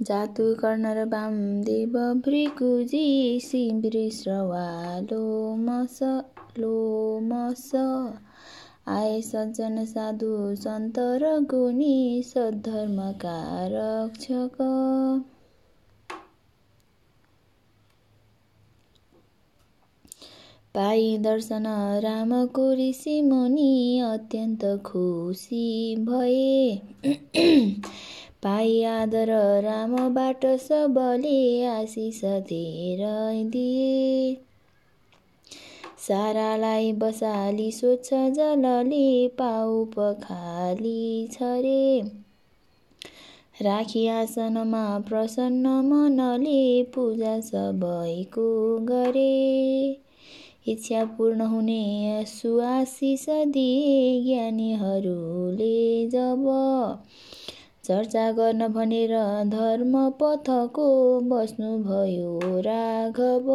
जातु कर्ण र वामदेव भृगुजी श्रवा लोमस लोमस आए सज्जन साधु सन्त र गुणी सद्धर्मका रक्षक। पाई दर्शन रामको ऋषि मुनि अत्यन्त खुसी भए। पाई आदर रामबाट सबले आशिष धेरै दिए। सारालाई बसाली स्वच्छ जलले पाउ पखाली छरे। राखी आसनमा प्रसन्न मनले पूजा सबैको गरे। इच्छा पूर्ण हुने सुआशिष दिए ज्ञानीहरूले जब चर्चा गर्न भनेर धर्म पथको बस्नुभयो राघव।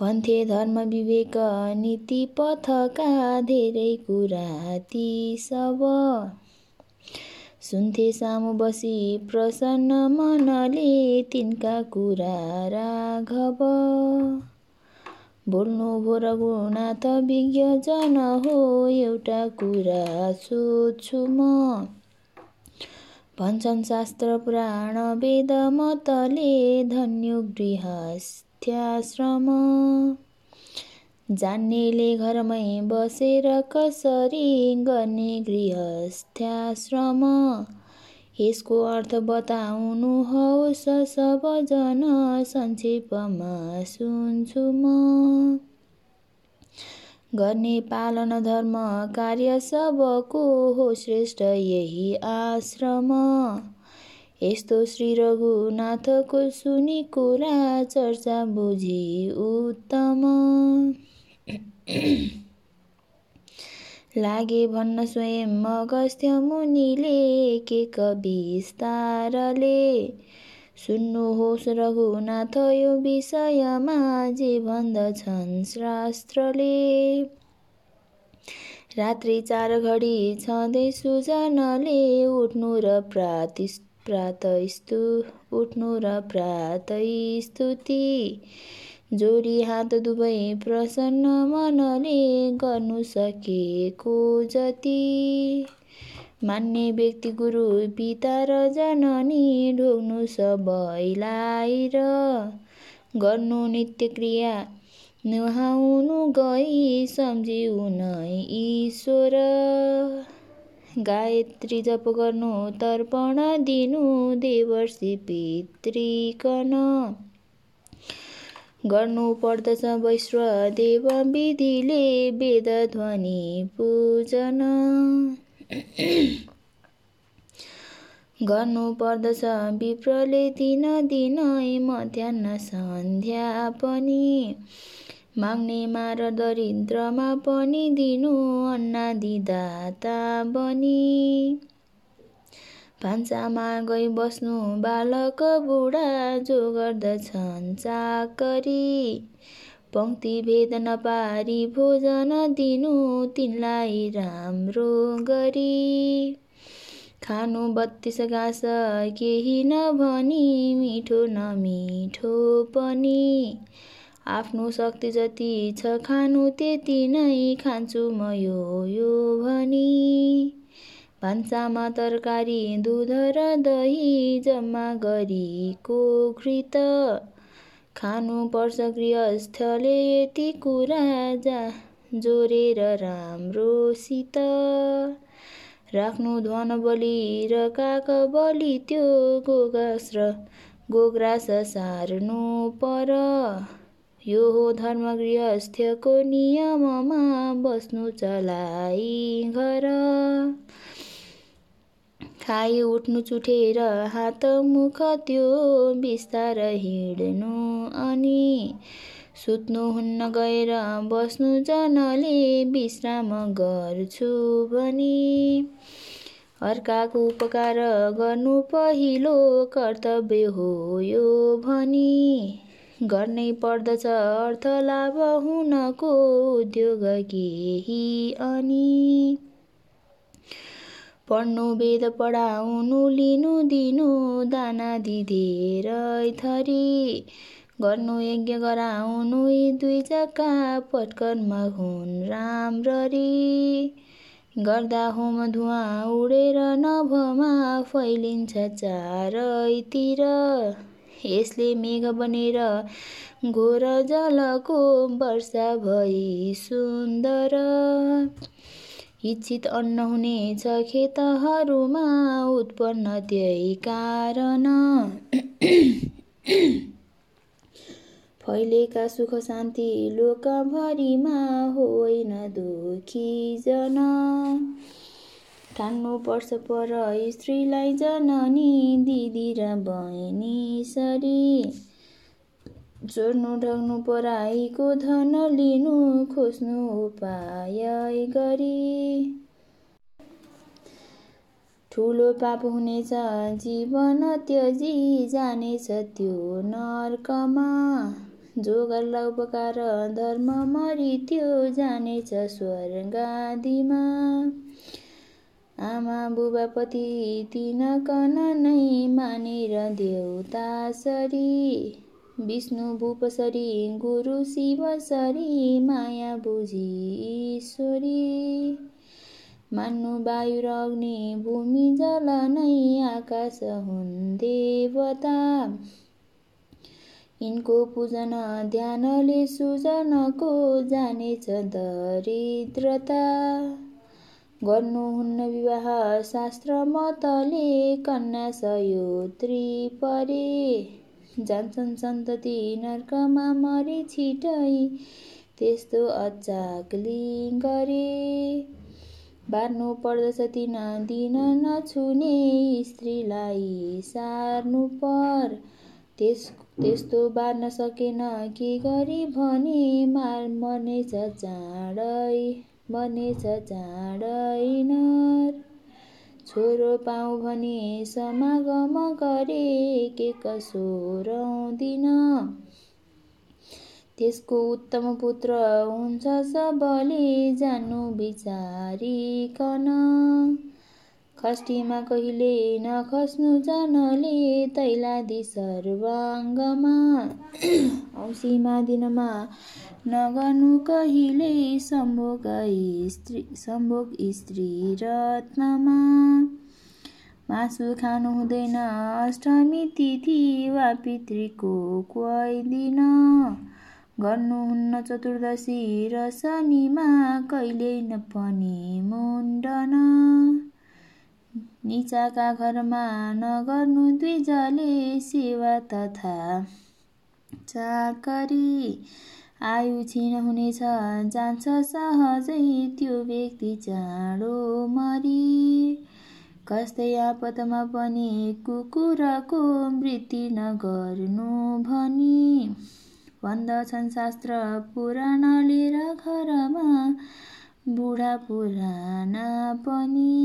भन्थे धर्म विवेक नीति पथका धेरै कुरा ती सब। सुन्थे सामु बसी प्रसन्न मनले तिनका कुरा राघव। बोल्नु भो रघुनाथ विज्ञ जन हो एउटा कुरा सोध्छु म। भन्छन् शास्त्र पुराण वेद मतले धन्यो गृहस्थ्याश्रम जान्नेले घरमै बसेर कसरी गर्ने गृहस्थ्याश्रम यसको अर्थ बताउनु हौस सबजना संक्षेपमा सुन्छु म। गर्ने पालन धर्म कार्य सबको हो श्रेष्ठ यही आश्रम। यस्तो श्री रघुनाथको सुनि कुरा चर्चा बुझी उत्तम। लागे भन्न स्वयं अगस्त्य मुनिले के कविस्तारले सुन्नुहोस् रघुनाथ यो विषयमा जे भन्दछन् शास्त्रले। रात्रि चार घडी छँदै सुजनले उठ्नु र प्रात प्रात उठ्नु र प्रात स्तुति जोडी हात दुवै प्रसन्न मनले गर्नु सकेको जति। मान्ने व्यक्ति गुरु पिता र जननी ढोग्नु सबैलाई र गर्नु नित्य क्रिया नुहाउनु गई सम्झिउ नै ईश्वर। गायत्री जप गर्नु तर्पण दिनु देवर्षि पितृकन। गर्नु पर्दछ वैश्वदेव विधिले वेद ध्वनि पूजन। गर्नु पर्दछ विप्रले दिन दिनै मध्याह सन्ध्या पनि। माग्ने मार दरिद्रमा पनि दिनु अन्नादि दाता बनी। भान्सामा गई बस्नु बालक बुढा जो गर्दछन् चाकरी। पङ्क्ति भेद नपारी भोजन दिनु तिनलाई राम्रो गरी। खानु बत्तिस घाँस केही नभनी मिठो नमिठो पनि। आफ्नो शक्ति जति छ खानु त्यति नै खान्छु म यो यो भनी। भान्सामा तरकारी दुध र दही जम्मा गरिको घृत खानु पर्छ गृहस्थले यति कुरा जा जोरेर राम्रोसित राख्नु ध्वन बलि र काक बलि त्यो गोगास र गोग्रास सार्नु पर। यो हो धर्म गृहस्थको नियममा बस्नु चलाई घर। खाइ उठ्नु चुठेर हात मुख त्यो बिस्तार हिँड्नु अनि सुत्नुहुन्न गएर बस्नु जनले विश्राम गर्छु भनी अर्काको उपकार गर्नु पहिलो कर्तव्य हो यो भनी। गर्नै पर्दछ अर्थ लाभ हुनको उद्योग केही अनि पढ्नु वेद पढाउनु लिनु दिनु दाना दिधेरै थरी गर्नु यज्ञ गराउनु यी दुई जग्गा पटकनमा हुन् राम्ररी। गर्दा होम धुवा उडेर नभमा फैलिन्छ चारैतिर। यसले मेघ बनेर घोर जलको वर्षा भई सुन्दर। इच्छित अन्न हुनेछ खेतहरूमा उत्पन्न त्यही कारण। फैलेका सुख शान्ति लोकभरिमा होइन दुखीजन ठान्नु पर्छ पर स्त्रीलाई जननी दिदी र बहिनी सरी। चोर्नु ढग्नु पराईको धन लिनु खोज्नु उपाय गरी। ठुलो पाप हुनेछ जीवन त्यजी जानेछ त्यो नर्कमा। जो गर्ला उपकार धर्म मरित्यो जानेछ स्वर्गादिमा। आमा बुबा पति कन नै मानेर देउता सरी। विष्णु भूपसरी गुरु शिवसरी माया बुझी ईश्वरी। मान्नु वायु र भूमि जल नै आकाश हुन् देवता। यिनको पूजन ध्यानले सुजनको जानेछ दरिद्रता। गर्नुहुन्न विवाह शास्त्र मतले कन्या सयोत्री परे। जान्छन् सन्तति नर्कमा मरे छिटै। त्यस्तो अचाक्ली गरे बार्नु पर्दछ तिन दिन नछुने स्त्रीलाई सार्नु पर। त्यस त्यस्तो बार्न सकेन के गरी भने मार। मर्नेछ चाँडै मर्नेछ चाँडै नर। छोरो पाऊ भने समागम गरे के कसो रौदिन त्यसको उत्तम पुत्र हुन्छ सबले जान्नु विचारिकन खस्टीमा कहिले नखस्नु जनले तैलादि सर्वाङ्गमा। औसीमा दिनमा नगर्नु कहिले सम्भोग स्त्री सम्भोग स्त्री रत्नमा। मासु खानु हुँदैन अष्टमी तिथि वा पितृको कोही दिन? गर्नुहुन्न चतुर्दशी र शनिमा कहिले पनि मुण्डन? निचाका घरमा नगर्नु द्विजले सेवा तथा चाकरी। आयु क्षीण हुनेछ जान्छ सहजै त्यो व्यक्ति चाँडो मरी। कस्तै आपतमा पनि कुकुरको मृत्यु नगर्नु भनी। भन्दछन् शास्त्र पुराणले र घरमा बुढा पुराना पनि।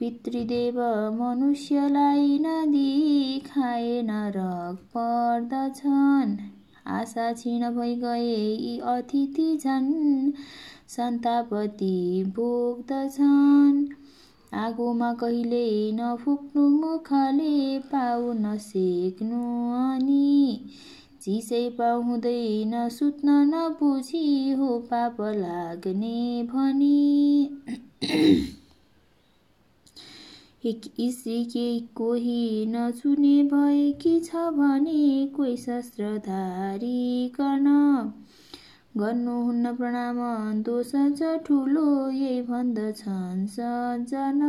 पितृदेव मनुष्यलाई नदी खाए नरक पर्दछन्। आशा क्षीण भइ गए यी अतिथि झन् सन्तापति भोग्दछन्। आगोमा कहिले नफुक्नु मुखले पाउ नसेक्नु अनि चिसै पाउँदैन सुत्न नबुझी हो पाप लाग्ने भनी। एक स्त्री के कोही नचुने भएकी छ भने कोही शस्त्रधारीकन गर्नुहुन्न प्रणाम दोष छ ठुलो यही भन्दछन् सजन।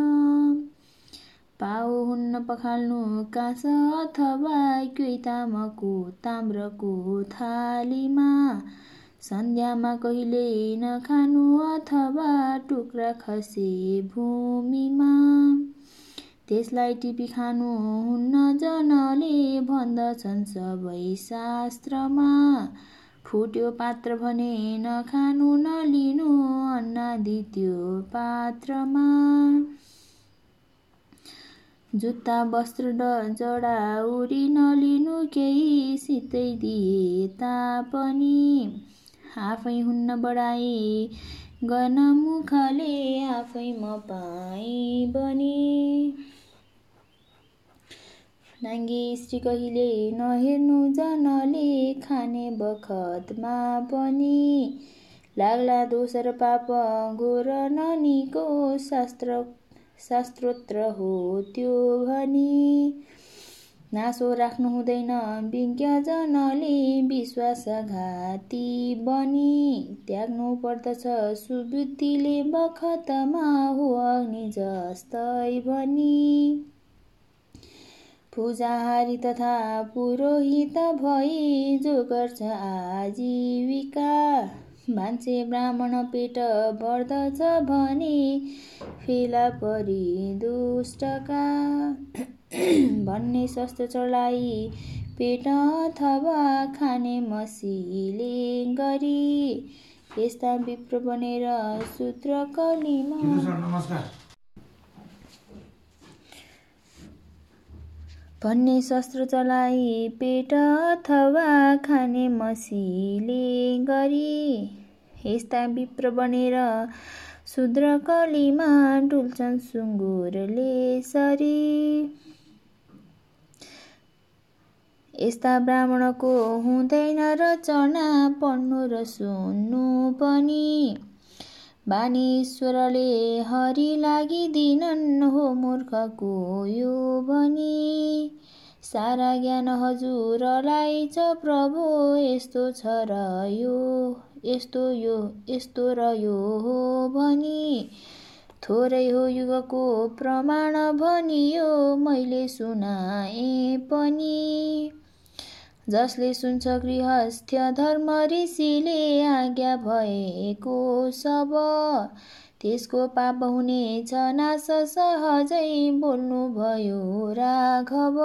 पाउ हुन्न पखाल्नु काँस अथवा कोही तामको ताम्रको थालीमा। सन्ध्यामा कहिले नखानु अथवा टुक्रा खसे भूमिमा। त्यसलाई टिपी खानु हुन्न जनले भन्दछन् सबै शास्त्रमा। फुट्यो पात्र भने नखानु नलिनु अन्नादि त्यो पात्रमा। जुत्ता वस्त्र जडा उरी नलिनु केही सितै दिए तापनि। आफै हुन्न बढाई गनामुखले आफै म पाएँ बने नाङ्गे स्त्री कहिले नहेर्नु जनले खाने बखतमा पनि। लाग्ला दोस्रो पाप घोर ननीको शास्त्र शास्त्रोत्र हो त्यो भनी। नासो राख्नु हुँदैन विज्ञजनले विश्वासघाती बनी। त्याग्नु पर्दछ सुबुद्धिले बखतमा हो अग्नि जस्तै भनी। पूजाहारी तथा पुरोहित भई जो गर्छ आजीविका। मान्छे ब्राह्मण पेट बढ्दछ भने फेला परि दुष्टका। भन्ने शस्त्र चलाई पेट अथवा खाने मसीले गरी। यस्ता विप्र बनेर सूत्र कलीमा भन्ने शस्त्र चलाई पेट अथवा खाने मसीले गरी। यस्ता विप्र बनेर शुद्र कलीमा डुल्छन् सुँगुरले सरी। यस्ता ब्राह्मणको हुँदैन रचना पढ्नु र सुन्नु पनि। बानीश्वरले हरि लागिदिनन् हो मूर्खको यो भनी। सारा ज्ञान हजुरलाई छ प्रभु यस्तो छ र यो यस्तो यो यस्तो र यो हो भनी। थोरै हो युगको प्रमाण भनियो मैले सुनाएँ पनि। जसले सुन्छ गृहस्थ धर्म ऋषिले आज्ञा भएको सब। त्यसको पाप हुनेछ नाश सहजै बोल्नुभयो राघव।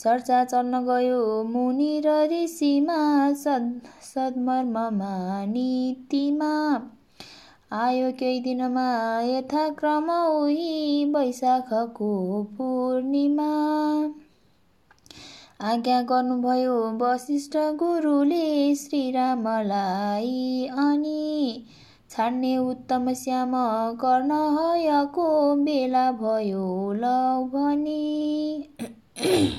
चर्चा चल्न गयो मुनि र ऋषिमा सद् सद्मर्ममा नीतिमा। आयो केही दिनमा यथाक्रम उही वैशाखको पूर्णिमा। आज्ञा गर्नुभयो। वशिष्ठ गुरुले श्रीरामलाई अनि छाड्ने उत्तम श्याम कर्ण हयको बेला भयो लौ भनी।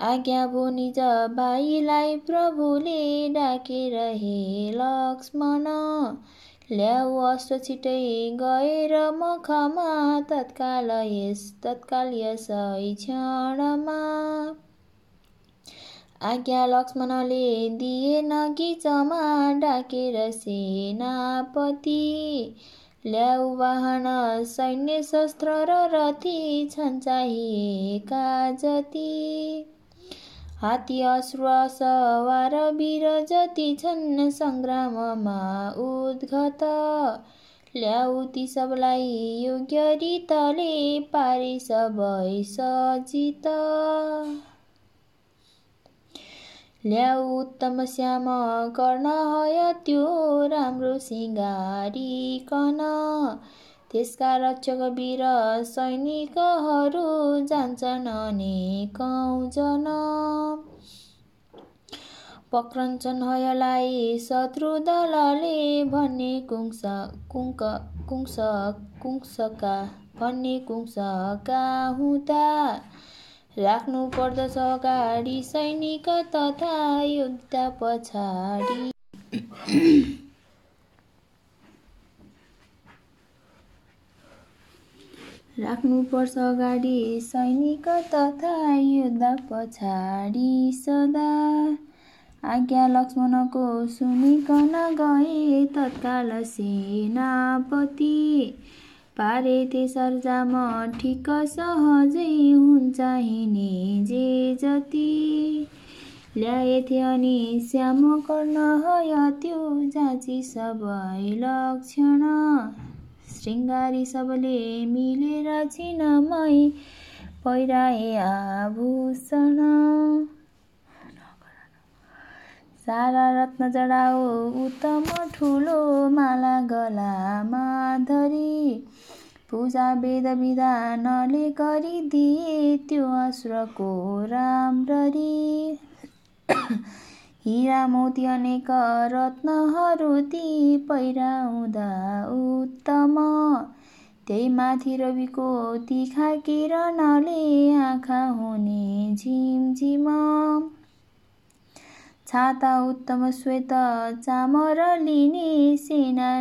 आज्ञा भो निज भाइलाई प्रभुले डाकेर हे लक्ष्मण ल्याऊ अस्त्र छिटै गएर मखमा तत्काल यस तत्काल यसै क्षणमा। आज्ञा लक्ष्मणले दिए नगिचमा डाकेर सेनापति। ल्याउ वाहन सैन्य शस्त्र र रथी छन् चाहिएका जति। हात्ती सवार वीर जति छन् सङ्ग्राममा उद्घत। ल्याउ ती सबलाई योग्य रितले पारे सबै सजित। ल्याउ उत्तम श्याम कर्ण हय त्यो राम्रो सिँगारिकन त्यसका रक्षक वीर सैनिकहरू जान्छन् अनेकौँ जन पक्रन्छन् हयलाई शत्रु दलले भन्ने कुङ्स कुङ्क कुङ्स कुङ्सका भन्ने कुङ्सका हुँदा राख्नु पर्दछ अगाडि सैनिक तथा योद्धा पछाडि। राख्नुपर्छ अगाडि। सैनिक तथा योद्धा पछाडि सदा। आज्ञा लक्ष्मणको सुनिकन गए तत्काल सेनापति। पारे ते सरजाम ठिक सहजै हुन्छ हिँडे जे जति। ल्याएथे अनि श्याम कर्ण हय त्यो जाँची सबै लक्षण। शृङ्गारी सबले मिलेर छिनमै पहिराए आभूषण। सारा रत्न जडाओ उत्तम ठुलो माला गलामा धरी पूजा वेद विधानले गरिदिए त्यो अस्त्रको राम्ररी। हिरा मोती अनेक रत्नहरू ती पहिराउँदा उत्तम। त्यही माथि रविको तिखा किरणले आँखा हुने झिमझिम। छाता उत्तम श्वेत चामर लिने सेना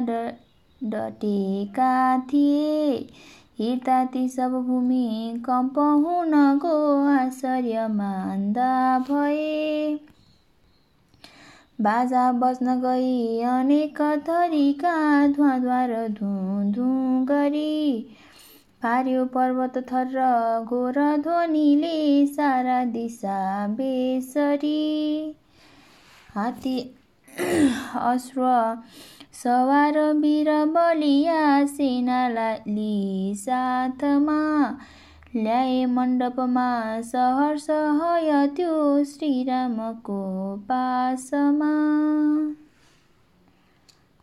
डटेका थिए। हिर्ता ती सब भूमि कम्प हुन गो आश्चर्य मान्दा भए। बाजा बज्न गई अनेक थरीका धुवाद्वार धुँ गरी। पार्यो पर्वत थर घोर ध्वनिले सारा दिशा बेसरी। हात्ती अश्व सवार वीर बलिया सेनालाई साथमा ल्याए मण्डपमा सहर सहय त्यो श्रीरामको पासमा